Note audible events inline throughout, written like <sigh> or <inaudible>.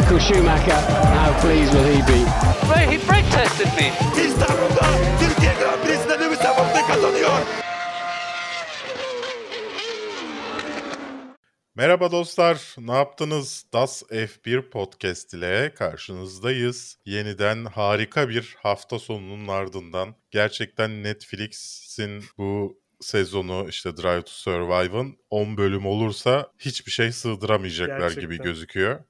Michael Schumacher, how pleased will he be? He brake tested me. İstanbul'da Türkiye Grand Prix'sinde Lewis Hamilton kazanıyor. Merhaba dostlar, ne yaptınız? Das F1 Podcast ile karşınızdayız. Yeniden harika bir hafta sonunun ardından gerçekten Netflix'in bu sezonu işte Drive to Survive'ın 10 bölüm olursa hiçbir şey sığdıramayacaklar Gerçekten. gibi gözüküyor.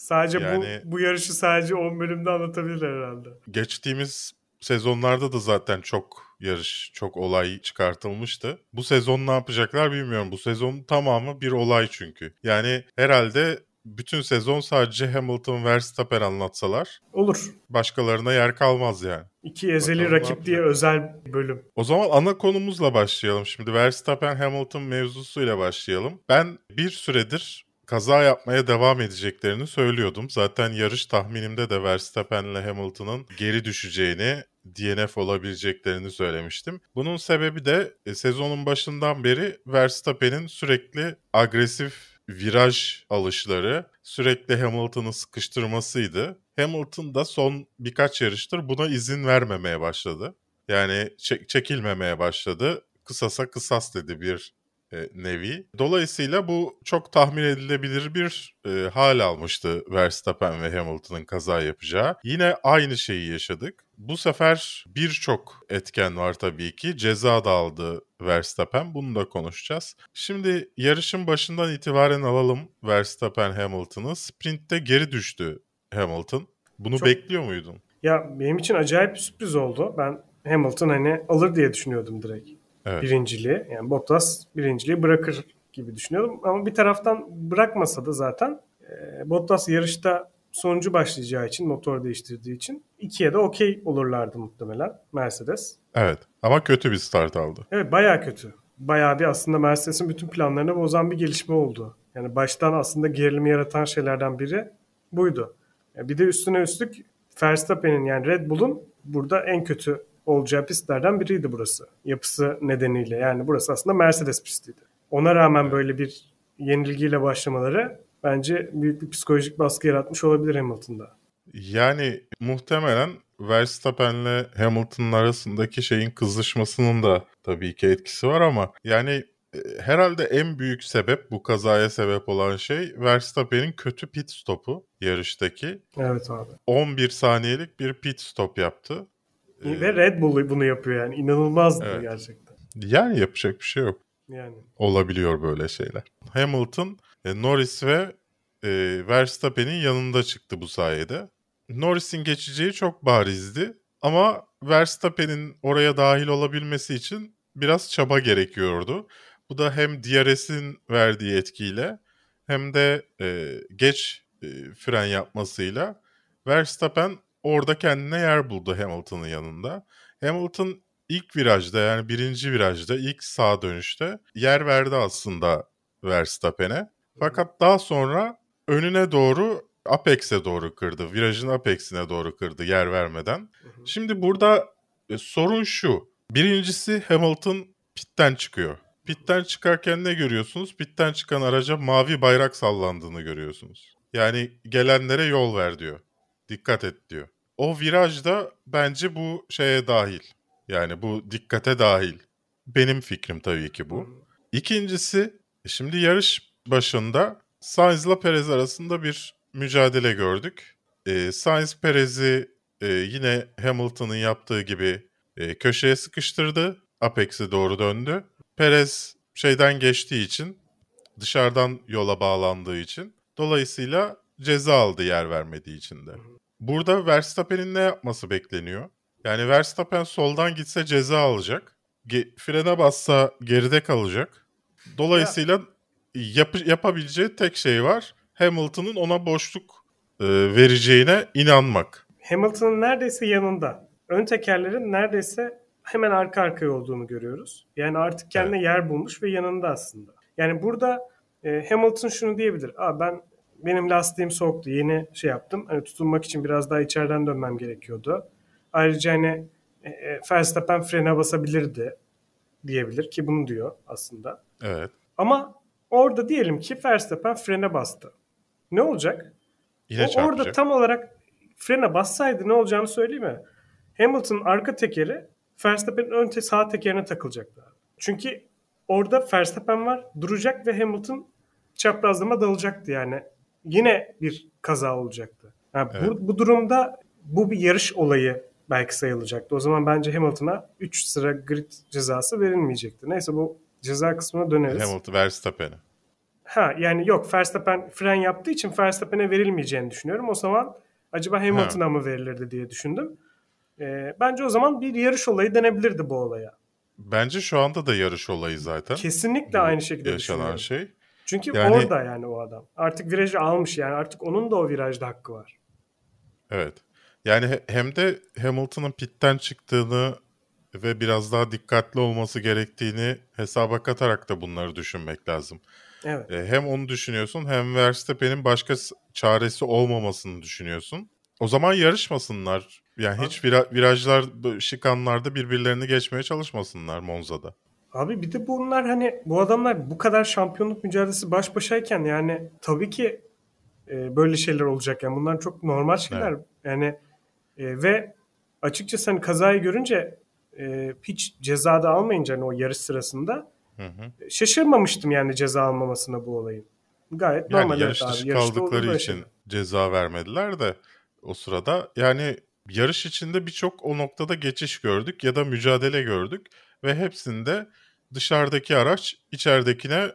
Sadece Yani- bu bu yarışı sadece 10 bölümde anlatabilirler herhalde. Geçtiğimiz sezonlarda da zaten çok yarış, çok olay çıkartılmıştı. Bu sezon ne yapacaklar bilmiyorum. Bu sezon tamamı bir olay çünkü. Yani herhalde bütün sezon sadece Hamilton Verstappen anlatsalar Olur. başkalarına yer kalmaz yani. İki ezeli Bakalım rakip diye özel bölüm. O zaman ana konumuzla başlayalım. Şimdi Verstappen Hamilton mevzusuyla başlayalım. Ben bir süredir kaza yapmaya devam edeceklerini söylüyordum. Zaten yarış tahminimde de Verstappen'le Hamilton'ın geri düşeceğini, DNF olabileceklerini söylemiştim. Bunun sebebi de e, sezonun başından beri Verstappen'in sürekli agresif viraj alışları, sürekli Hamilton'ı sıkıştırmasıydı. Hamilton da son birkaç yarıştır buna izin vermemeye başladı. Yani çek- çekilmemeye başladı. Kısasa kısas dedi bir e, nevi. Dolayısıyla bu çok tahmin edilebilir bir e, hal almıştı Verstappen ve Hamilton'ın kaza yapacağı. Yine aynı şeyi yaşadık. Bu sefer birçok etken var tabii ki. Ceza da aldı Verstappen. Bunu da konuşacağız. Şimdi yarışın başından itibaren alalım Verstappen Hamilton'ı. Sprint'te geri düştü Hamilton. Bunu Çok- bekliyor muydun? Ya benim için acayip bir sürpriz oldu. Ben Hamilton hani alır diye düşünüyordum direkt. Evet. Birinciliği. Yani Bottas birinciliği bırakır gibi düşünüyordum. Ama bir taraftan bırakmasa da zaten e, Bottas yarışta sonuncu başlayacağı için motor değiştirdiği için ikiye de okey olurlardı muhtemelen Mercedes. Evet. Ama kötü bir start aldı. Evet bayağı kötü. Bayağı bir aslında Mercedes'in bütün planlarını bozan bir gelişme oldu. Yani baştan aslında gerilimi yaratan şeylerden biri buydu. Ya Bir de üstüne üstlük Verstappen'in yani Red Bull'un burada en kötü olacağı pistlerden biriydi burası. Yapısı nedeniyle. Yani burası aslında Mercedes pistiydi. Ona rağmen böyle bir yenilgiyle başlamaları bence büyük bir psikolojik baskı yaratmış olabilir Hamilton'da. Yani muhtemelen Verstappen'le Hamilton'ın arasındaki şeyin kızışmasının da tabii ki etkisi var ama yani e, herhalde en büyük sebep bu kazaya sebep olan şey Verstappen'in kötü pit stopu yarıştaki. Evet abi. 11 saniyelik bir pit stop yaptı. Ee, Ve Red Bull bunu yapıyor yani. İnanılmazdı Evet. gerçekten. Yani yapacak bir şey yok. Yani. Olabiliyor böyle şeyler. Hamilton, e, Norris ve e, Verstappen'in yanında çıktı bu sayede. Norris'in geçeceği çok barizdi ama Verstappen'in oraya dahil olabilmesi için biraz çaba gerekiyordu. Bu da hem DRS'in verdiği etkiyle hem de e, geç e, fren yapmasıyla Verstappen orada kendine yer buldu Hamilton'ın yanında. Hamilton ilk virajda yani birinci virajda ilk sağ dönüşte yer verdi aslında Verstappen'e. Fakat daha sonra önüne doğru Apex'e doğru kırdı. Virajın Apex'ine doğru kırdı yer vermeden. Şimdi burada e, sorun şu. Birincisi Hamilton pitten çıkıyor. Pitten çıkarken ne görüyorsunuz? Pitten çıkan araca mavi bayrak sallandığını görüyorsunuz. Yani gelenlere yol ver diyor. Dikkat et diyor. O virajda bence bu şeye dahil. Yani bu dikkate dahil. Benim fikrim tabii ki bu. İkincisi şimdi yarış başında Sainz'la Perez arasında bir mücadele gördük. Ee, Sainz Perez'i e, yine Hamilton'ın yaptığı gibi e, köşeye sıkıştırdı. Apex'e doğru döndü. Perez şeyden geçtiği için dışarıdan yola bağlandığı için dolayısıyla ceza aldı yer vermediği için de. Burada Verstappen'in ne yapması bekleniyor? Yani Verstappen soldan gitse ceza alacak. Ge- frene bassa geride kalacak. Dolayısıyla yap- yapabileceği tek şey var. Hamilton'ın ona boşluk e, vereceğine inanmak. Hamilton'ın neredeyse yanında. Ön tekerlerin neredeyse hemen arka arkaya olduğunu görüyoruz. Yani artık kendine yer bulmuş ve yanında aslında. Yani burada e, Hamilton şunu diyebilir. Aa ben benim lastiğim soğuktu. Yeni şey yaptım. Hani tutunmak için biraz daha içeriden dönmem gerekiyordu. Ayrıca hani e, e, Verstappen frene basabilirdi diyebilir ki bunu diyor aslında. Evet. Ama orada diyelim ki Verstappen frene bastı. Ne olacak? Yine o çarpacak. orada tam olarak frene bassaydı ne olacağını söyleyeyim mi? Hamilton'ın arka tekeri Verstappen'in ön te- sağ tekerine takılacaktı. Çünkü orada Verstappen var duracak ve Hamilton çaprazlama dalacaktı yani. Yine bir kaza olacaktı. Yani Evet. bu, bu durumda bu bir yarış olayı belki sayılacaktı. O zaman bence Hamilton'a 3 sıra grid cezası verilmeyecekti. Neyse bu ceza kısmına döneriz. Hamilton Verstappen'e. Ha yani yok Verstappen fren yaptığı için Verstappen'e verilmeyeceğini düşünüyorum. O zaman acaba Hamilton'a mı verilirdi diye düşündüm. Ee, bence o zaman bir yarış olayı denebilirdi bu olaya. Bence şu anda da yarış olayı zaten. Kesinlikle Bu aynı şekilde yaşanan düşünüyorum. şey. Çünkü Yani- orada yani o adam. Artık virajı almış yani artık onun da o virajda hakkı var. Evet. Yani he- hem de Hamilton'ın pitten çıktığını ve biraz daha dikkatli olması gerektiğini hesaba katarak da bunları düşünmek lazım. Evet. E, Hem onu düşünüyorsun hem Verstappen'in başka çaresi olmamasını düşünüyorsun. O zaman yarışmasınlar. Yani hiç vira- virajlar, şikanlarda birbirlerini geçmeye çalışmasınlar Monza'da. Abi bir de bunlar hani bu adamlar bu kadar şampiyonluk mücadelesi baş başayken yani tabii ki e, böyle şeyler olacak yani bunlar çok normal şeyler. Yani e, ve açıkçası hani kazayı görünce e, hiç ceza da almayınca hani o yarış sırasında Hı hı. e, şaşırmamıştım yani ceza almamasına bu olayın. Gayet Yani normal. evet yarış abi, dışı olur kaldıkları için şeyler. ceza vermediler de o sırada yani yarış içinde birçok o noktada geçiş gördük ya da mücadele gördük ve hepsinde dışarıdaki araç içeridekine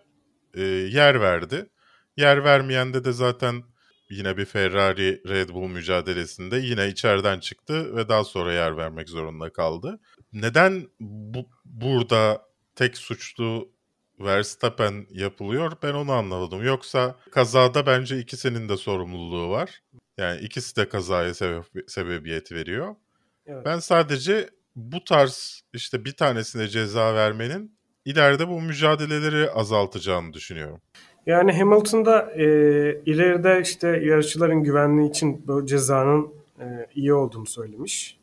e, yer verdi. Yer vermeyende de zaten yine bir Ferrari Red Bull mücadelesinde yine içeriden çıktı ve daha sonra yer vermek zorunda kaldı. Neden bu, burada tek suçlu Verstappen yapılıyor. Ben onu anlamadım. Yoksa kazada bence ikisinin de sorumluluğu var. Yani ikisi de kazaya sebep, sebebiyet veriyor. Evet. Ben sadece bu tarz işte bir tanesine ceza vermenin ileride bu mücadeleleri azaltacağını düşünüyorum. Yani Hamilton'da e, ileride işte yarışçıların güvenliği için bu cezanın e, iyi olduğunu söylemiş.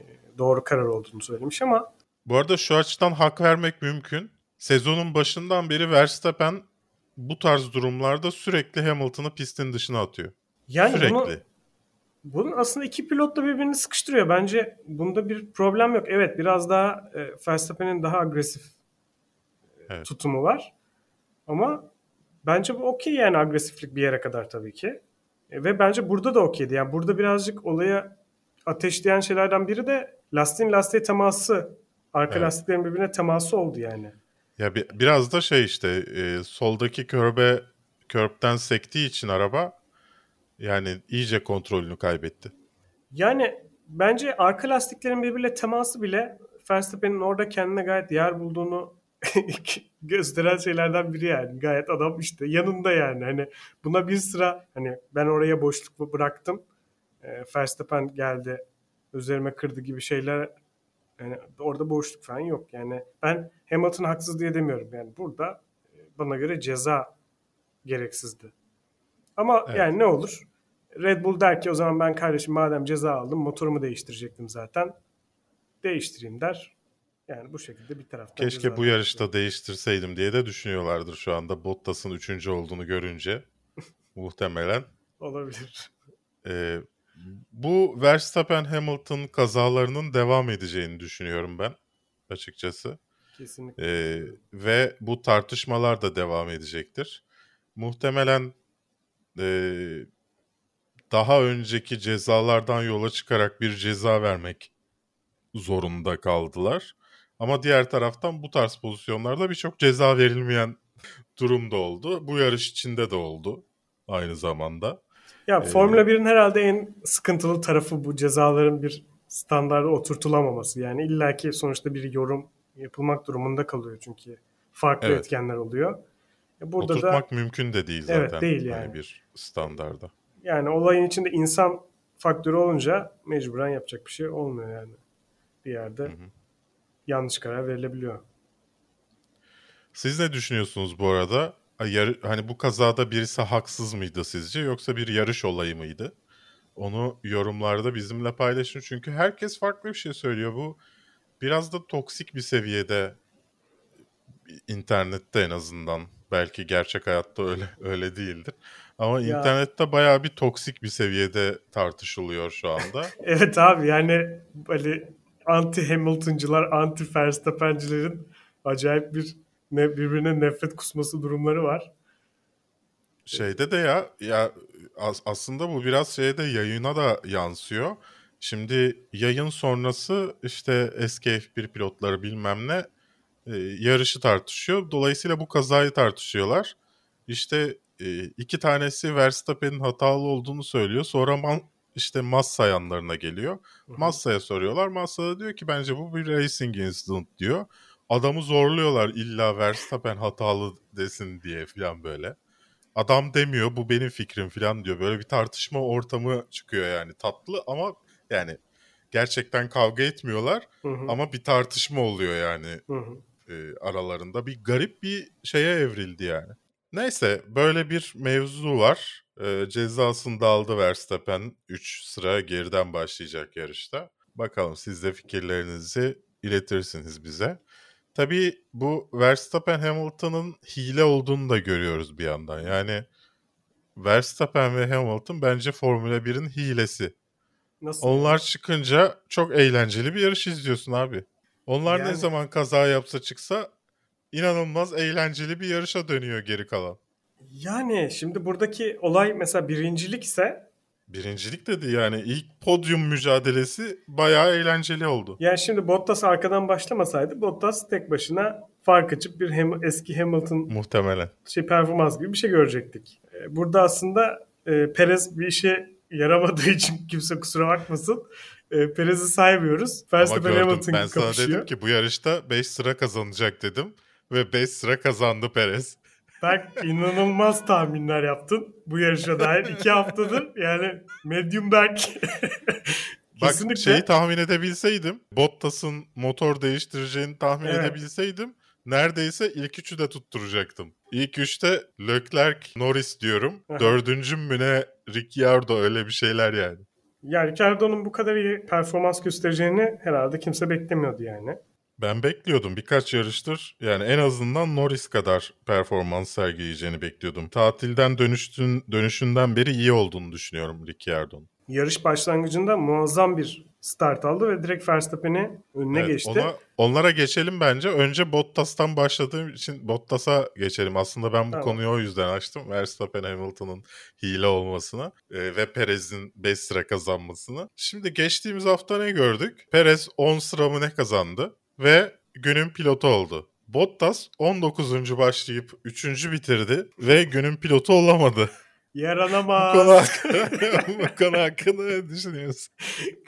E, doğru karar olduğunu söylemiş ama Bu arada şu açıdan hak vermek mümkün. Sezonun başından beri Verstappen bu tarz durumlarda sürekli Hamilton'ı pistin dışına atıyor. yani sürekli. bunu bunun aslında iki pilot da birbirini sıkıştırıyor. Bence bunda bir problem yok. Evet biraz daha e, Verstappen'in daha agresif e, Evet. tutumu var. Ama bence bu okey yani agresiflik bir yere kadar tabii ki. E, ve bence burada da okeydi. Yani burada birazcık olaya ateşleyen şeylerden biri de lastiğin lastiğe teması. Arka Evet. lastiklerin birbirine teması oldu yani. Ya bi- biraz da şey işte e, soldaki körbe körbten sektiği için araba yani iyice kontrolünü kaybetti. Yani bence arka lastiklerin birbiriyle teması bile Verstappen'in orada kendine gayet yer bulduğunu <laughs> gösteren şeylerden biri yani. Gayet adam işte yanında yani. Hani buna bir sıra hani ben oraya boşluk bıraktım. E, Verstappen geldi üzerime kırdı gibi şeyler yani orada boşluk falan yok. Yani ben Hamilton haksız diye demiyorum. Yani burada e, bana göre ceza gereksizdi. Ama Evet. yani ne olur? Red Bull der ki o zaman ben kardeşim madem ceza aldım motorumu değiştirecektim zaten. Değiştireyim der. Yani bu şekilde bir taraftan Keşke bu yarışta değiştirseydim diye de düşünüyorlardır şu anda Bottas'ın üçüncü olduğunu görünce <laughs> muhtemelen. olabilir. E, bu Verstappen Hamilton kazalarının devam edeceğini düşünüyorum ben açıkçası. Kesinlikle. Ee, ve bu tartışmalar da devam edecektir. Muhtemelen e, daha önceki cezalardan yola çıkarak bir ceza vermek zorunda kaldılar. Ama diğer taraftan bu tarz pozisyonlarda birçok ceza verilmeyen durum da oldu. Bu yarış içinde de oldu aynı zamanda. Ya Ee, Formula 1'in herhalde en sıkıntılı tarafı bu cezaların bir standarda oturtulamaması. Yani illaki sonuçta bir yorum yapılmak durumunda kalıyor çünkü farklı Evet. etkenler oluyor. E Burada da Oturtmak mümkün de değil zaten. Evet, değil hani yani. bir standarda. yani olayın içinde insan faktörü olunca mecburen yapacak bir şey olmuyor yani. Bir yerde hı. yanlış karar verilebiliyor. Siz ne düşünüyorsunuz bu arada? Hani bu kazada birisi haksız mıydı sizce yoksa bir yarış olayı mıydı? Onu yorumlarda bizimle paylaşın çünkü herkes farklı bir şey söylüyor. Bu biraz da toksik bir seviyede internette en azından belki gerçek hayatta öyle <laughs> öyle değildir. Ama Ya. internette bayağı bir toksik bir seviyede tartışılıyor şu anda. <laughs> Evet abi yani böyle anti Hamilton'cılar, anti Verstappen'cilerin acayip bir ne, birbirine nefret kusması durumları var. Şeyde de ya ya as- aslında bu biraz şeyde yayına da yansıyor. Şimdi yayın sonrası işte eski F1 pilotları bilmem ne e, yarışı tartışıyor. Dolayısıyla bu kazayı tartışıyorlar. İşte e, iki tanesi Verstappen'in hatalı olduğunu söylüyor. Sonra man, işte Massa yanlarına geliyor. Massa'ya soruyorlar. Massa da diyor ki bence bu bir racing incident diyor. Adamı zorluyorlar illa Verstappen hatalı desin diye falan böyle. Adam demiyor bu benim fikrim falan diyor. Böyle bir tartışma ortamı çıkıyor yani. Tatlı ama yani gerçekten kavga etmiyorlar Hı hı, ama bir tartışma oluyor yani hı hı. E, aralarında. Bir garip bir şeye evrildi yani. Neyse böyle bir mevzu var. E, cezasını da aldı Verstappen. 3 sıra geriden başlayacak yarışta. Bakalım siz de fikirlerinizi iletirsiniz bize. Tabii bu Verstappen Hamilton'ın hile olduğunu da görüyoruz bir yandan. Yani Verstappen ve Hamilton bence Formula 1'in hilesi. Nasıl? Onlar çıkınca çok eğlenceli bir yarış izliyorsun abi. Onlar ne Yani- zaman kaza yapsa çıksa inanılmaz eğlenceli bir yarışa dönüyor geri kalan. Yani şimdi buradaki olay mesela birincilik ise Birincilik dedi yani ilk podyum mücadelesi bayağı eğlenceli oldu. yani şimdi Bottas arkadan başlamasaydı Bottas tek başına fark açıp bir Ham- eski Hamilton Muhtemelen. şey performans gibi bir şey görecektik. Ee, Burada aslında e, Perez bir işe yaramadığı için kimse kusura bakmasın. E, Perez'i saymıyoruz. Verstappen Hamilton ben sana kapışıyor. dedim ki bu yarışta 5 sıra kazanacak dedim. Ve 5 sıra kazandı Perez. Berk inanılmaz tahminler yaptın bu yarışa dair. iki haftadır yani Medium Berk. <laughs> Bak Kesinlikle. şeyi tahmin edebilseydim, Bottas'ın motor değiştireceğini tahmin Evet. edebilseydim neredeyse ilk üçü de tutturacaktım. İlk üçte Leclerc, Norris diyorum. Dördüncüm mü ne Ricciardo öyle bir şeyler yani. Yani Ricardo'nun bu kadar iyi performans göstereceğini herhalde kimse beklemiyordu yani. Ben bekliyordum birkaç yarıştır. Yani en azından Norris kadar performans sergileyeceğini bekliyordum. Tatilden dönüştün, dönüşünden beri iyi olduğunu düşünüyorum Ricciardo'nun. Yarış başlangıcında muazzam bir start aldı ve direkt Verstappen'i önüne Evet, geçti. ona- onlara geçelim bence. Önce Bottas'tan başladığım için Bottas'a geçelim. Aslında ben bu Tamam. konuyu o yüzden açtım. Verstappen Hamilton'ın hile olmasını e, ve Perez'in 5 sıra kazanmasını. Şimdi geçtiğimiz hafta ne gördük? Perez 10 sıra mı ne kazandı ve günün pilotu oldu. Bottas 19. başlayıp 3. bitirdi ve günün pilotu olamadı. <laughs> bu, Yaranamaz. konu hakkında, <laughs> bu konu hakkında ne düşünüyorsun?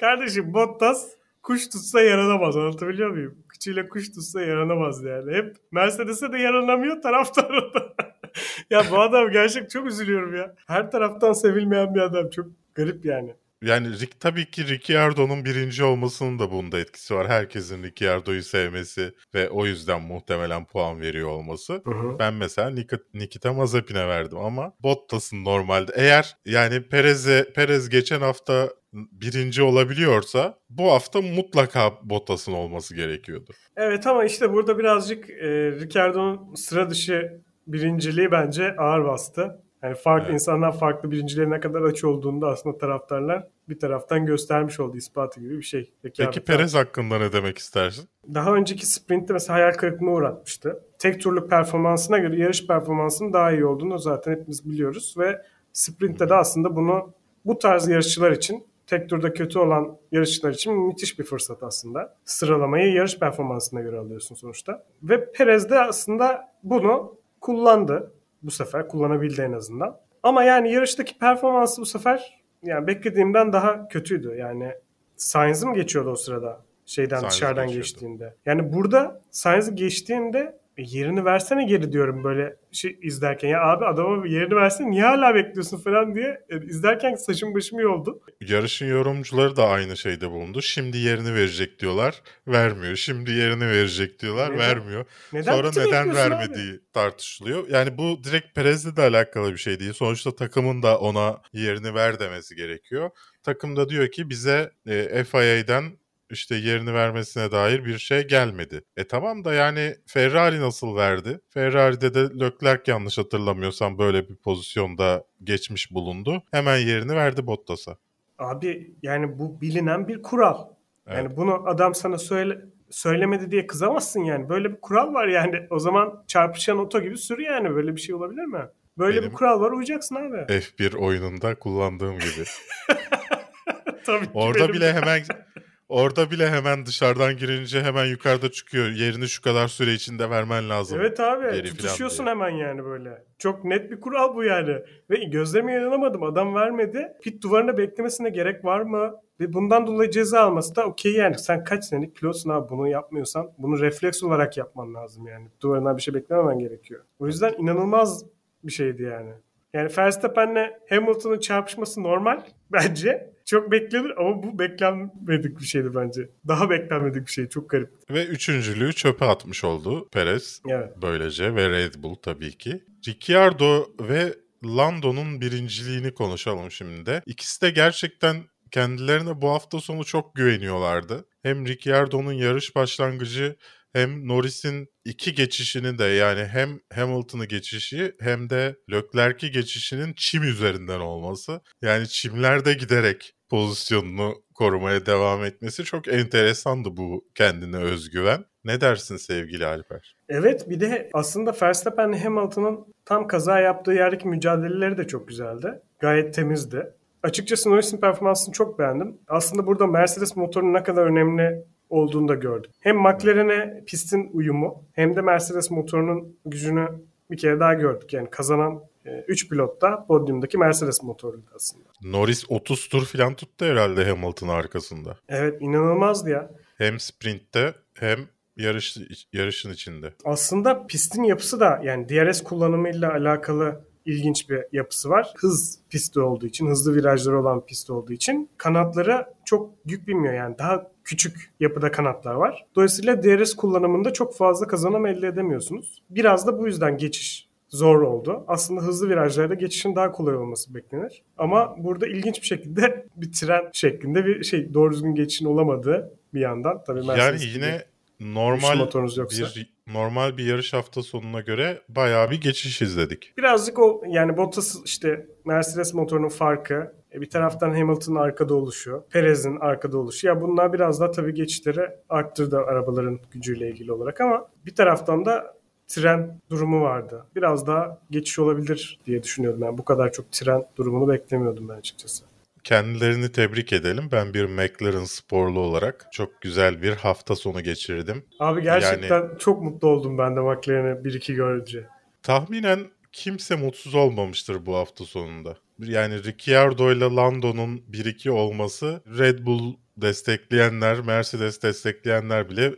Kardeşim Bottas kuş tutsa yaranamaz anlatabiliyor muyum? Kıçıyla kuş tutsa yaranamaz yani. Hep Mercedes'e de yaranamıyor taraftar da. <laughs> ya bu adam gerçek çok üzülüyorum ya. Her taraftan sevilmeyen bir adam. Çok garip yani. Yani Rick, tabii ki Ricciardo'nun birinci olmasının da bunda etkisi var. Herkesin Ricciardo'yu sevmesi ve o yüzden muhtemelen puan veriyor olması. Ben mesela Nik- Nikita Mazepin'e verdim ama Bottas'ın normalde eğer yani Perez'e Perez geçen hafta birinci olabiliyorsa bu hafta mutlaka Bottas'ın olması gerekiyordu. Evet ama işte burada birazcık e, Ricardo'nun sıra dışı birinciliği bence ağır bastı. Yani farklı Evet. insanlar farklı birinciliğe ne kadar aç olduğunu da aslında taraftarlar bir taraftan göstermiş oldu ispatı gibi bir şey. Peki Rekabet Perez hakkında ne demek istersin? daha önceki sprintte mesela hayal kırıklığına uğratmıştı. Tek turluk performansına göre yarış performansının daha iyi olduğunu zaten hepimiz biliyoruz ve sprintte de aslında bunu bu tarz yarışçılar için tek turda kötü olan yarışçılar için müthiş bir fırsat aslında. Sıralamayı yarış performansına göre alıyorsun sonuçta. Ve Perez de aslında bunu kullandı. Bu sefer kullanabildi en azından. Ama yani yarıştaki performansı bu sefer yani beklediğimden daha kötüydü. Yani Sainz'ı mı geçiyordu o sırada? Şeyden Sainz'ı dışarıdan geçiyordu. geçtiğinde. Yani burada Sainz'ı geçtiğinde e, yerini versene geri diyorum böyle şey izlerken. Ya abi adama yerini versene niye hala bekliyorsun falan diye e, izlerken saçım başım iyi oldu. Yarışın yorumcuları da aynı şeyde bulundu. Şimdi yerini verecek diyorlar, vermiyor. Şimdi yerini verecek diyorlar, Neden? vermiyor. Neden Sonra neden bekliyorsun abi? vermediği tartışılıyor. Yani bu direkt Perez'le de alakalı bir şey değil. Sonuçta takımın da ona yerini ver demesi gerekiyor. Takım da diyor ki bize e, FIA'den işte yerini vermesine dair bir şey gelmedi. E tamam da yani Ferrari nasıl verdi? Ferrari'de de Leclerc yanlış hatırlamıyorsam böyle bir pozisyonda geçmiş bulundu. Hemen yerini verdi Bottas'a. Abi yani bu bilinen bir kural. Yani Evet. bunu adam sana söyle söylemedi diye kızamazsın yani. Böyle bir kural var yani. O zaman çarpışan oto gibi sür yani. Böyle bir şey olabilir mi? Böyle Benim- bir kural var uyacaksın abi. F1 oyununda kullandığım gibi. <laughs> Tabii ki Orada benim- bile hemen <laughs> orada bile hemen dışarıdan girince hemen yukarıda çıkıyor. Yerini şu kadar süre içinde vermen lazım. Evet abi tutuşuyorsun hemen yani böyle. Çok net bir kural bu yani. Ve gözlerime inanamadım. Adam vermedi. Pit duvarında beklemesine gerek var mı? Ve bundan dolayı ceza alması da okey yani. Sen kaç senelik pilotsun abi bunu yapmıyorsan bunu refleks olarak yapman lazım yani. Duvarından bir şey beklememen gerekiyor. O yüzden inanılmaz bir şeydi yani. Yani Verstappen'le Hamilton'ın çarpışması normal <laughs> bence. Çok beklenir ama bu beklenmedik bir şeydi bence. Daha beklenmedik bir şey. Çok garip. Ve üçüncülüğü çöpe atmış oldu Perez. Evet. Böylece ve Red Bull tabii ki. Ricciardo ve Lando'nun birinciliğini konuşalım şimdi de. İkisi de gerçekten kendilerine bu hafta sonu çok güveniyorlardı. Hem Ricciardo'nun yarış başlangıcı hem Norris'in iki geçişini de yani hem Hamilton'ı geçişi hem de Leclerc'i geçişinin çim üzerinden olması. Yani çimlerde giderek pozisyonunu korumaya devam etmesi çok enteresandı bu kendine özgüven. Ne dersin sevgili Alper? Evet bir de aslında Verstappen'le Hamilton'ın tam kaza yaptığı yerdeki mücadeleleri de çok güzeldi. Gayet temizdi. Açıkçası Norris'in performansını çok beğendim. Aslında burada Mercedes motorunun ne kadar önemli olduğunu da gördük. Hem McLaren'e pistin uyumu hem de Mercedes motorunun gücünü bir kere daha gördük. Yani kazanan 3 pilot da podyumdaki Mercedes motoruydu aslında. Norris 30 tur falan tuttu herhalde Hamilton arkasında. Evet inanılmazdı ya. Hem sprintte hem yarış yarışın içinde. Aslında pistin yapısı da yani DRS kullanımıyla alakalı ilginç bir yapısı var. Hız pisti olduğu için, hızlı virajları olan pist olduğu için kanatları çok yük binmiyor yani. Daha küçük yapıda kanatlar var. Dolayısıyla DRS kullanımında çok fazla kazanım elde edemiyorsunuz. Biraz da bu yüzden geçiş zor oldu. Aslında hızlı virajlarda geçişin daha kolay olması beklenir. Ama burada ilginç bir şekilde <laughs> bir tren şeklinde bir şey doğru düzgün geçişin olamadığı bir yandan. Tabii Yani Mercedes gibi yine normal yoksa. bir normal bir yarış hafta sonuna göre bayağı bir geçiş izledik. Birazcık o yani Bottas işte Mercedes motorunun farkı. E, Bir taraftan Hamilton'ın arkada oluşu, Perez'in arkada oluşu. Ya bunlar biraz daha tabii geçişleri arttırdı arabaların gücüyle ilgili olarak ama bir taraftan da tren durumu vardı. Biraz daha geçiş olabilir diye düşünüyordum. Yani bu kadar çok tren durumunu beklemiyordum ben açıkçası. Kendilerini tebrik edelim. Ben bir McLaren sporlu olarak çok güzel bir hafta sonu geçirdim. Abi gerçekten çok mutlu oldum ben de McLaren'i 1-2 görünce. Tahminen kimse mutsuz olmamıştır bu hafta sonunda. Yani Ricciardo ile Lando'nun 1-2 olması Red Bull destekleyenler, Mercedes destekleyenler bile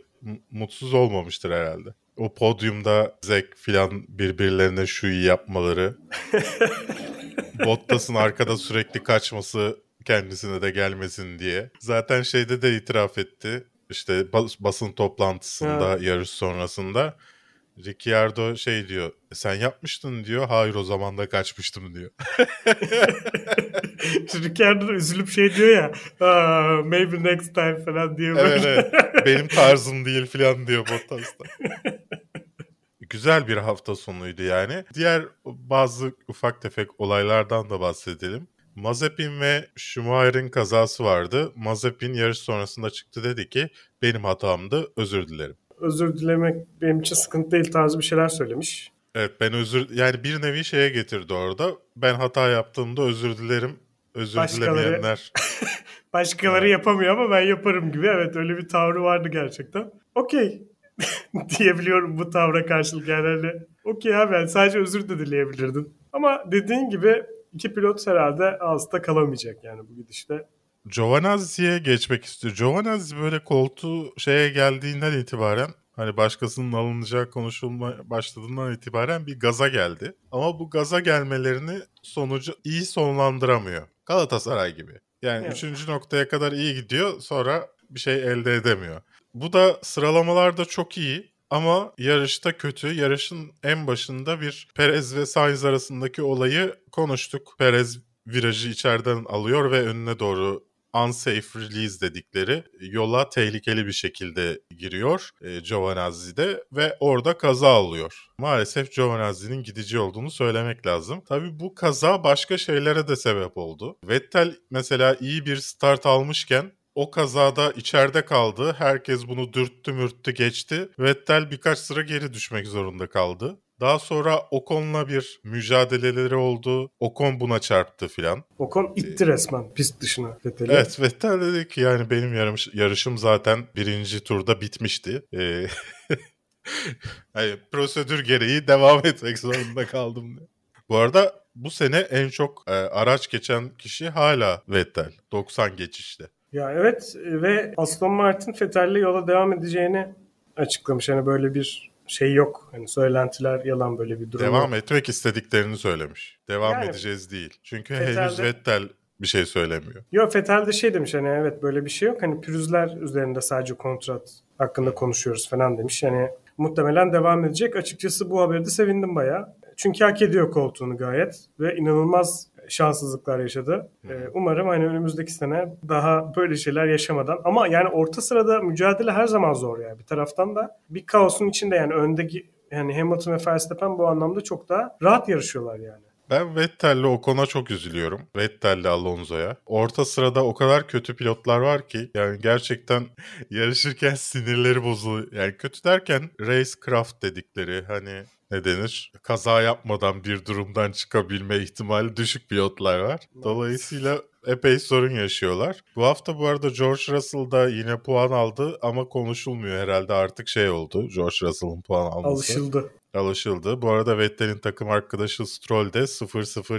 mutsuz olmamıştır herhalde. O podyumda Zek filan birbirlerine şu iyi yapmaları. <laughs> Bottas'ın arkada sürekli kaçması kendisine de gelmesin diye. Zaten şeyde de itiraf etti. İşte bas- basın toplantısında Ha. yarış sonrasında Ricciardo şey diyor. Sen yapmıştın diyor. Hayır o zaman da kaçmıştım diyor. <laughs> Ricardo da üzülüp şey diyor ya "Aa, maybe next time falan diyor. evet evet. <laughs> Benim tarzım değil falan diyor Bottas da. Güzel bir hafta sonuydu yani. Diğer bazı ufak tefek olaylardan da bahsedelim. Mazepin ve Schumacher'in kazası vardı. Mazepin yarış sonrasında çıktı dedi ki benim hatamdı özür dilerim. Özür dilemek benim için sıkıntı değil tarzı bir şeyler söylemiş. Evet ben özür yani bir nevi şeye getirdi orada. Ben hata yaptığımda özür dilerim. Özür Başkaları- dilemeyenler. <laughs> Başkaları yapamıyor ama ben yaparım gibi. Evet öyle bir tavrı vardı gerçekten. Okey <laughs> diyebiliyorum bu tavra karşılık yani. Hani, Okey abi yani sadece özür de dileyebilirdin. Ama dediğin gibi iki pilot herhalde ağızda kalamayacak yani bu gidişte. Giovanazzi'ye geçmek istiyor. Giovanazzi böyle koltuğu şeye geldiğinden itibaren hani başkasının alınacağı konuşulma başladığından itibaren bir gaza geldi. Ama bu gaza gelmelerini sonucu iyi sonlandıramıyor. Galatasaray gibi. Yani Evet. üçüncü noktaya kadar iyi gidiyor sonra bir şey elde edemiyor. Bu da sıralamalarda çok iyi ama yarışta kötü. Yarışın en başında bir Perez ve Sainz arasındaki olayı konuştuk. Perez virajı içeriden alıyor ve önüne doğru unsafe release dedikleri yola tehlikeli bir şekilde giriyor e, Giovanazzi'de ve orada kaza alıyor. Maalesef Giovanazzi'nin gidici olduğunu söylemek lazım. Tabii bu kaza başka şeylere de sebep oldu. Vettel mesela iyi bir start almışken o kazada içeride kaldı. Herkes bunu dürttü mürttü geçti. Vettel birkaç sıra geri düşmek zorunda kaldı. Daha sonra Ocon'la bir mücadeleleri oldu. Ocon buna çarptı filan. Ocon itti resmen pist dışına Vettel'i. Evet Vettel dedi ki yani benim yarış, yarışım zaten birinci turda bitmişti. Ee, <laughs> hani prosedür gereği devam <laughs> etmek zorunda kaldım diye. Bu arada bu sene en çok e, araç geçen kişi hala Vettel. 90 geçişte. Ya evet ve Aston Martin Vettel'le yola devam edeceğini açıklamış. Yani böyle bir şey yok. Hani söylentiler yalan böyle bir durum Devam yok. etmek istediklerini söylemiş. Devam Yani- edeceğiz değil. Çünkü henüz Vettel bir şey söylemiyor. Yok Vettel de şey demiş hani evet böyle bir şey yok. Hani pürüzler üzerinde sadece kontrat hakkında konuşuyoruz falan demiş. Yani muhtemelen devam edecek. Açıkçası bu haberde sevindim bayağı. Çünkü hak ediyor koltuğunu gayet ve inanılmaz şanssızlıklar yaşadı. Ee, umarım hani önümüzdeki sene daha böyle şeyler yaşamadan ama yani orta sırada mücadele her zaman zor yani. Bir taraftan da bir kaosun içinde yani öndeki yani Hamilton ve Verstappen bu anlamda çok daha rahat yarışıyorlar yani. Ben Vettel'le Ocon'a çok üzülüyorum. Vettel'le Alonso'ya. Orta sırada o kadar kötü pilotlar var ki yani gerçekten <laughs> yarışırken sinirleri bozuluyor. Yani kötü derken racecraft dedikleri hani ne denir? Kaza yapmadan bir durumdan çıkabilme ihtimali düşük pilotlar var. Dolayısıyla epey sorun yaşıyorlar. Bu hafta bu arada George Russell da yine puan aldı ama konuşulmuyor herhalde artık şey oldu. George Russell'ın puan alması Alışıldı. alışıldı. Bu arada Vettel'in takım arkadaşı Stroll de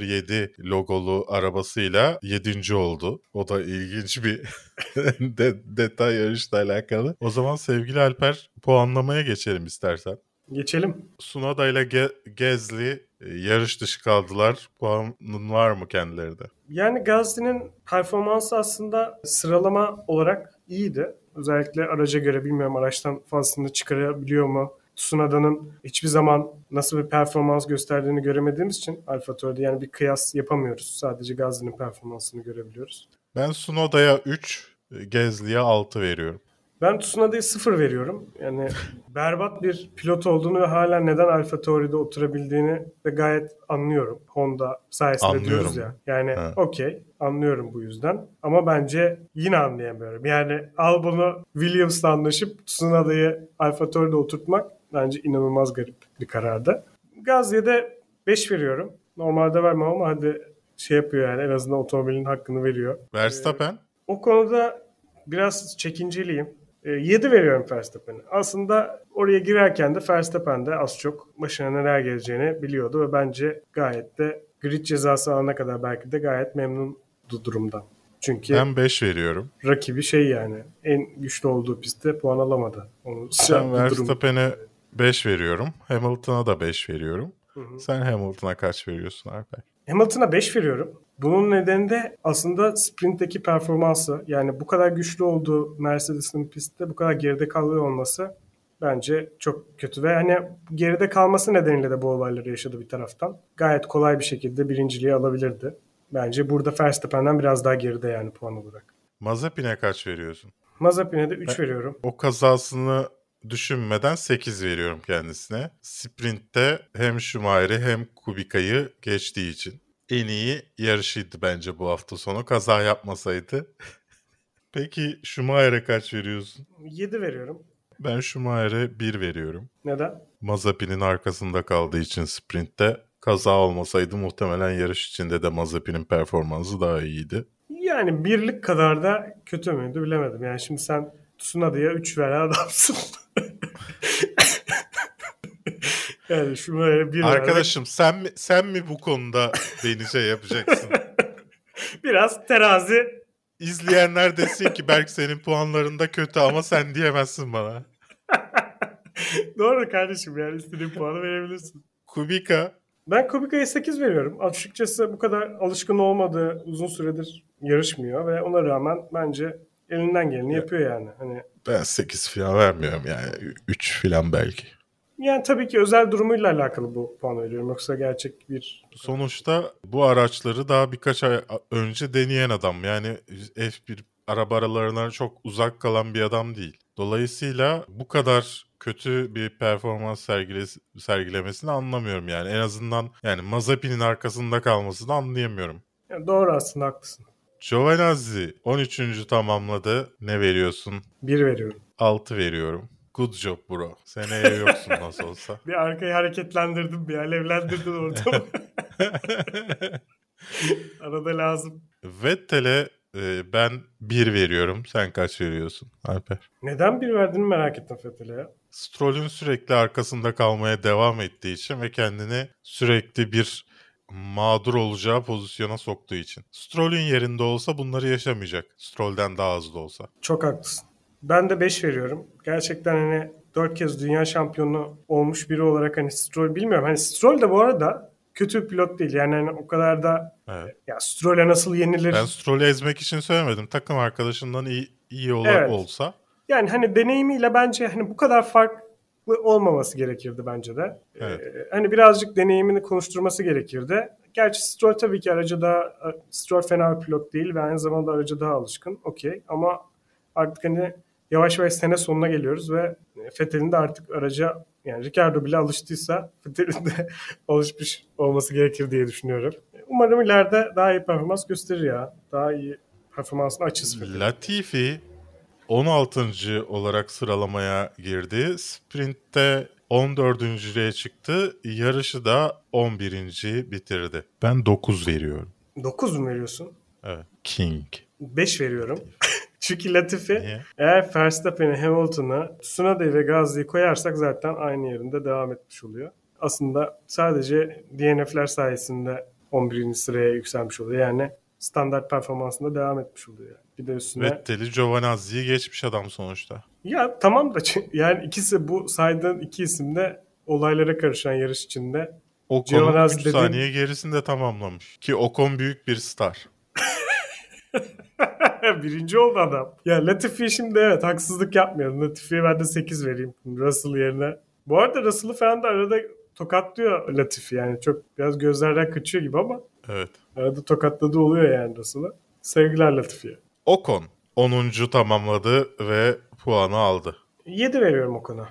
007 logolu arabasıyla 7. oldu. O da ilginç bir <laughs> de- detay yarışla alakalı. O zaman sevgili Alper puanlamaya geçelim istersen. Geçelim. Sunoda ile Ge- Gezli e, yarış dışı kaldılar. Puanın var mı kendilerinde? Yani Gasly'nin performansı aslında sıralama olarak iyiydi. Özellikle araca göre bilmiyorum araçtan fazlasını çıkarabiliyor mu? Tsunoda'nın hiçbir zaman nasıl bir performans gösterdiğini göremediğimiz için Alfa Tauri'de yani bir kıyas yapamıyoruz. Sadece Gasly'nin performansını görebiliyoruz. Ben Sunoda'ya 3, Gezli'ye 6 veriyorum. Ben Tsunoda'ya 0 veriyorum. Yani berbat bir pilot olduğunu ve hala neden Alfa Tauri'de oturabildiğini de gayet anlıyorum. Honda sayesinde Anlıyorum. diyoruz ya. Yani okey anlıyorum bu yüzden. Ama bence yine anlayamıyorum. Yani al bunu Williams'la anlaşıp Tsunoda'yı Alfa Tauri'de oturtmak bence inanılmaz garip bir karardı. Gazze'ye de 5 veriyorum. Normalde vermem ama hadi şey yapıyor yani en azından otomobilin hakkını veriyor. Verstappen? O konuda biraz çekinceliyim. 7 veriyorum Verstappen'e. Aslında oraya girerken de Verstappen de az çok başına neler geleceğini biliyordu ve bence gayet de grid cezası alana kadar belki de gayet memnundu durumdan. Çünkü Ben 5 veriyorum. rakibi şey yani en güçlü olduğu pistte puan alamadı. Onu Ben Verstappen'e 5 veriyorum. Hamilton'a da 5 veriyorum. Hı hı. Sen Hamilton'a kaç veriyorsun Alper? Hamilton'a 5 veriyorum. Bunun nedeni de aslında sprintteki performansı. Yani bu kadar güçlü olduğu Mercedes'in pistte bu kadar geride kalıyor olması bence çok kötü. Ve hani geride kalması nedeniyle de bu olayları yaşadı bir taraftan. Gayet kolay bir şekilde birinciliği alabilirdi. Bence burada Verstappen'den biraz daha geride yani puan olarak. Mazepin'e kaç veriyorsun? Mazepin'e de 3 veriyorum. O kazasını düşünmeden 8 veriyorum kendisine. Sprint'te hem Schumacher'i hem Kubica'yı geçtiği için. En iyi yarışıydı bence bu hafta sonu. Kaza yapmasaydı. <laughs> Peki Schumacher'e kaç veriyorsun? 7 veriyorum. Ben Schumacher'e 1 veriyorum. Neden? Mazepin'in arkasında kaldığı için sprintte kaza olmasaydı muhtemelen yarış içinde de Mazepin'in performansı daha iyiydi. Yani birlik kadar da kötü müydü bilemedim. Yani şimdi sen Tsunoda'ya 3 veren adamsın. <laughs> yani şu böyle bir Arkadaşım sen mi, sen mi bu konuda beni şey yapacaksın? <laughs> biraz terazi İzleyenler desin ki Berk senin puanlarında kötü ama sen diyemezsin bana. <laughs> Doğru kardeşim yani istediğin puanı verebilirsin. Kubica Ben Kubica'ya 8 veriyorum. Açıkçası bu kadar alışkın olmadığı uzun süredir yarışmıyor ve ona rağmen bence elinden geleni yapıyor yani. Hani ben 8 falan vermiyorum yani 3 falan belki. Yani tabii ki özel durumuyla alakalı bu puan veriyorum. Yoksa gerçek bir Sonuçta bu araçları daha birkaç ay önce deneyen adam. Yani F1 araba aralarına çok uzak kalan bir adam değil. Dolayısıyla bu kadar kötü bir performans sergilesi, sergilemesini anlamıyorum yani. En azından yani Mazepin'in arkasında kalmasını anlayamıyorum. yani doğru aslında haklısın. Giovinazzi 13. tamamladı. Ne veriyorsun? Bir veriyorum. 6 veriyorum. Good job bro. Seneye yoksun nasıl olsa. <laughs> Bir arkayı hareketlendirdim, bir alevlendirdin ortamı. <laughs> Arada lazım. Vettel'e e, ben 1 veriyorum. Sen kaç veriyorsun Alper? Neden bir verdiğini merak ettim Fethel'e ya. Stroll'ün sürekli arkasında kalmaya devam ettiği için ve kendini sürekli bir mağdur olacağı pozisyona soktuğu için. Stroll'ün yerinde olsa bunları yaşamayacak. Stroll'den daha hızlı olsa. Çok haklısın. Ben de 5 veriyorum. Gerçekten hani 4 kez dünya şampiyonu olmuş biri olarak hani Stroll bilmiyorum. Hani Stroll de bu arada kötü pilot değil. Yani hani o kadar da Evet. ya Stroll'e nasıl yenilir? Ben Stroll'ü ezmek için söylemedim. Takım arkadaşından iyi, iyi ola- Evet. olsa. Yani hani deneyimiyle bence hani bu kadar farklı olmaması gerekirdi bence de. Evet. Ee, hani birazcık deneyimini konuşturması gerekirdi. Gerçi Stroll tabii ki aracı daha Stroll fena bir pilot değil ve aynı zamanda aracı daha alışkın. Okey ama artık hani yavaş yavaş sene sonuna geliyoruz ve Vettel'in de artık araca yani Ricardo bile alıştıysa Vettel'in de <laughs> alışmış olması gerekir diye düşünüyorum. Umarım ileride daha iyi performans gösterir ya. Daha iyi performansını açız. Latifi 16. olarak sıralamaya girdi. Sprint'te 14.lüğe çıktı. Yarışı da 11. bitirdi. Ben 9 veriyorum. 9 mu veriyorsun? Evet. King. 5 veriyorum. <laughs> Çünkü Latifi Niye? eğer Verstappen'i, Hamilton'ı, Tsunoda'yı ve Gasly'yi koyarsak zaten aynı yerinde devam etmiş oluyor. Aslında sadece DNF'ler sayesinde 11. sıraya yükselmiş oluyor. Yani standart performansında devam etmiş oluyor. Yani. Bir de üstüne... Vettel'i Giovanazzi'yi geçmiş adam sonuçta. Ya tamam da <laughs> yani ikisi bu saydığın iki isim de olaylara karışan yarış içinde. Ocon'un Giovinazzi 3 dediğin- saniye gerisinde tamamlamış. Ki Ocon büyük bir star. <laughs> Birinci oldu adam. Ya Latifi şimdi evet haksızlık yapmayalım. Latifi'ye ben de 8 vereyim Russell yerine. Bu arada Russell'ı falan da arada tokatlıyor Latifi yani. Çok biraz gözlerden kaçıyor gibi ama Evet. arada tokatladığı oluyor yani Russell'ı. Sevgiler Latifi'ye. Ocon 10. tamamladı ve puanı aldı. 7 veriyorum o konu.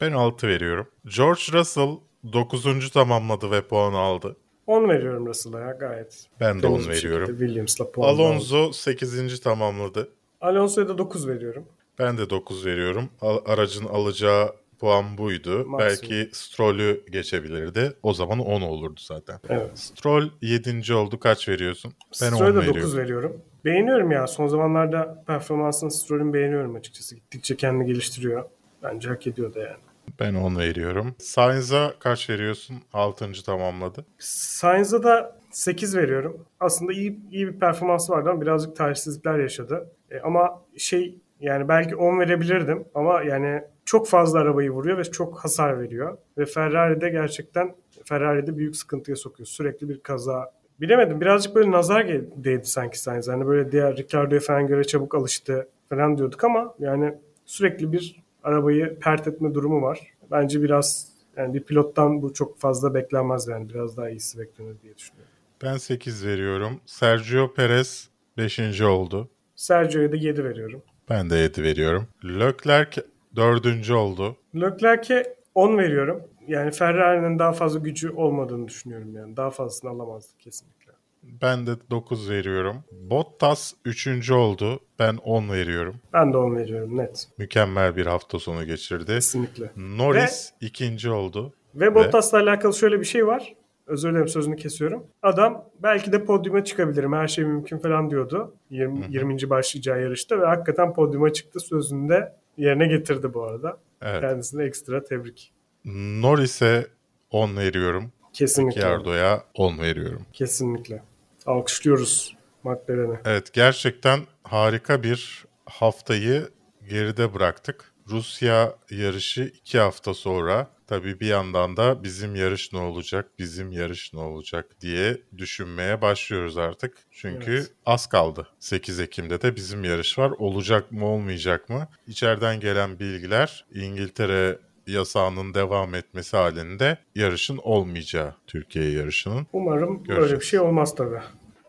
Ben 6 veriyorum. George Russell 9. tamamladı ve puanı aldı. 10 veriyorum Russell'a ya gayet. Ben de 10 temiz bir veriyorum. Williams'la puan aldı. Alonso 8. tamamladı. Alonso'ya da 9 veriyorum. Ben de 9 veriyorum. Aracın alacağı puan buydu. Maksimum. Belki Stroll'ü geçebilirdi. O zaman 10 olurdu zaten. Evet. Stroll 7. oldu. Kaç veriyorsun? Ben 10 Stroll'e de veriyorum. 9 veriyorum. Beğeniyorum ya. Son zamanlarda performansını Stroll'ün beğeniyorum açıkçası. Gittikçe kendini geliştiriyor. Bence hak ediyor da yani. Ben 10 veriyorum. Sainz'a kaç veriyorsun? 6. tamamladı. Sainz'a da 8 veriyorum. Aslında iyi iyi bir performansı vardı ama birazcık talihsizlikler yaşadı. E, ama şey yani belki 10 verebilirdim ama yani çok fazla arabayı vuruyor ve çok hasar veriyor. Ve Ferrari'de gerçekten Ferrari'de büyük sıkıntıya sokuyor. Sürekli bir kaza. Bilemedim birazcık böyle nazar değdi sanki Sainz. Hani böyle diğer Ricardo'ya falan göre çabuk alıştı falan diyorduk ama yani sürekli bir arabayı pert etme durumu var. Bence biraz yani bir pilottan bu çok fazla beklenmez yani. Biraz daha iyisi beklenir diye düşünüyorum. Ben 8 veriyorum. Sergio Perez 5. oldu. Sergio'ya da 7 veriyorum. Ben de 7 veriyorum. Leclerc 4. oldu. Leclerc'e 10 veriyorum. Yani Ferrari'nin daha fazla gücü olmadığını düşünüyorum yani. Daha fazlasını alamazdı kesinlikle. Ben de 9 veriyorum. Bottas 3. oldu. Ben 10 veriyorum. Ben de 10 veriyorum net. Mükemmel bir hafta sonu geçirdi. Kesinlikle. Norris ikinci oldu. Ve Bottas'la alakalı şöyle bir şey var. Özür dilerim sözünü kesiyorum. Adam belki de podyuma çıkabilirim her şey mümkün falan diyordu. 20, 20. başlayacağı yarışta ve hakikaten podyuma çıktı sözünü de yerine getirdi bu arada. Evet. Kendisine ekstra tebrik. Norris'e 10 veriyorum. Kesinlikle. Ricciardo'ya 10 veriyorum. Kesinlikle. Alkışlıyoruz McLaren'i. Evet gerçekten harika bir haftayı geride bıraktık. Rusya yarışı 2 hafta sonra tabii bir yandan da bizim yarış ne olacak, bizim yarış ne olacak diye düşünmeye başlıyoruz artık. Çünkü Evet. az kaldı. 8 Ekim'de de bizim yarış var. Olacak mı olmayacak mı? İçeriden gelen bilgiler İngiltere yasağının devam etmesi halinde yarışın olmayacağı Türkiye yarışının. Umarım Göreceğiz. böyle bir şey olmaz tabii.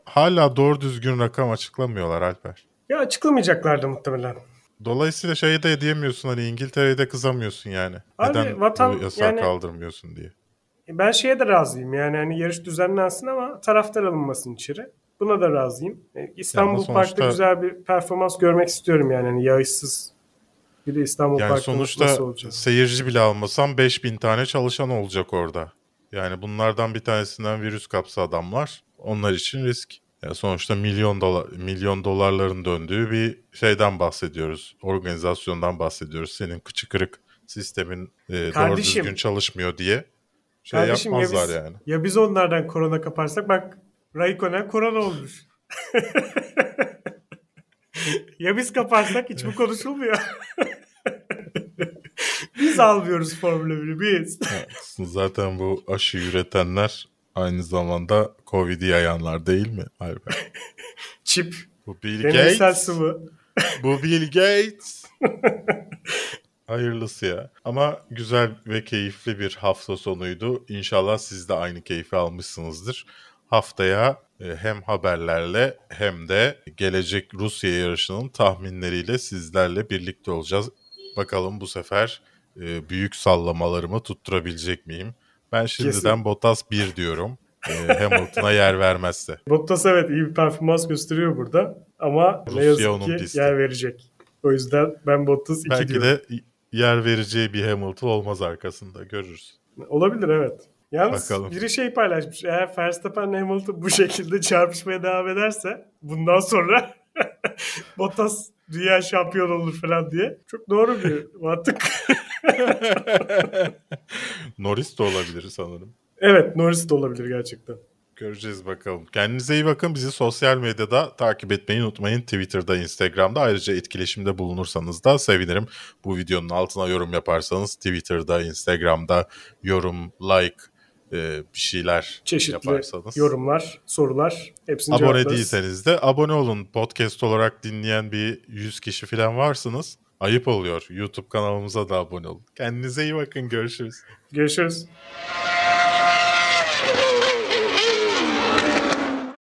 Hala doğru düzgün rakam açıklamıyorlar Alper. Ya açıklamayacaklardı muhtemelen. Dolayısıyla şeyi de diyemiyorsun hani İngiltere'ye de kızamıyorsun yani. Abi, Neden vatan- bu yasağı yani- kaldırmıyorsun diye. Ben şeye de razıyım yani hani yarış düzenlensin ama taraftar alınmasın içeri. Buna da razıyım. E, İstanbul sonuçta- Park'ta güzel bir performans görmek istiyorum yani hani yağışsız. Bir de İstanbul Yani Park'ta sonuçta nasıl olacak? seyirci bile almasam 5000 tane çalışan olacak orada. Yani bunlardan bir tanesinden virüs kapsa adamlar onlar için risk. Yani sonuçta milyon dolar milyon dolarların döndüğü bir şeyden bahsediyoruz. Organizasyondan bahsediyoruz. Senin kıçı kırık sistemin e, doğru düzgün çalışmıyor diye şey Kardeşim ya yapmazlar biz, yani. ya biz onlardan korona kaparsak bak Raikkonen korona olmuş. <laughs> ya biz kaparsak hiç bu konuşulmuyor. biz almıyoruz Formula 1'i biz. Zaten bu aşı üretenler aynı zamanda Covid'i yayanlar değil mi? Alper? Çip, Bu Bill deneysel Gates. sıvı. Bu Bill Gates. Hayırlısı ya. Ama güzel ve keyifli bir hafta sonuydu. İnşallah siz de aynı keyfi almışsınızdır. Haftaya e, hem haberlerle hem de gelecek Rusya yarışının tahminleriyle sizlerle birlikte olacağız. Bakalım bu sefer e, büyük sallamalarımı tutturabilecek miyim? Ben şimdiden Kesin. Bottas 1 diyorum. E, Hamilton'a yer vermezse. <laughs> Bottas evet iyi bir performans gösteriyor burada. Ama Rusya ne yazık onun ki pisti. yer verecek. O yüzden ben Bottas 2 Belki diyorum. de yer vereceği bir Hamilton olmaz arkasında görürüz. Olabilir evet. Yalnız Bakalım. biri şey paylaşmış. Eğer Verstappen Hamilton bu şekilde çarpışmaya devam ederse bundan sonra <laughs> Bottas dünya şampiyonu olur falan diye. Çok doğru bir mantık. <laughs> Norris de olabilir sanırım. evet Norris de olabilir gerçekten. Göreceğiz bakalım. Kendinize iyi bakın. Bizi sosyal medyada takip etmeyi unutmayın. Twitter'da, Instagram'da. Ayrıca etkileşimde bulunursanız da sevinirim. Bu videonun altına yorum yaparsanız Twitter'da, Instagram'da yorum, like e, bir şeyler Çeşitli yaparsanız. yorumlar, sorular hepsini Abone cevaplarız. değilseniz de abone olun. Podcast olarak dinleyen bir 100 kişi falan varsınız. Ayıp oluyor. YouTube kanalımıza da abone olun. Kendinize iyi bakın. Görüşürüz. Görüşürüz.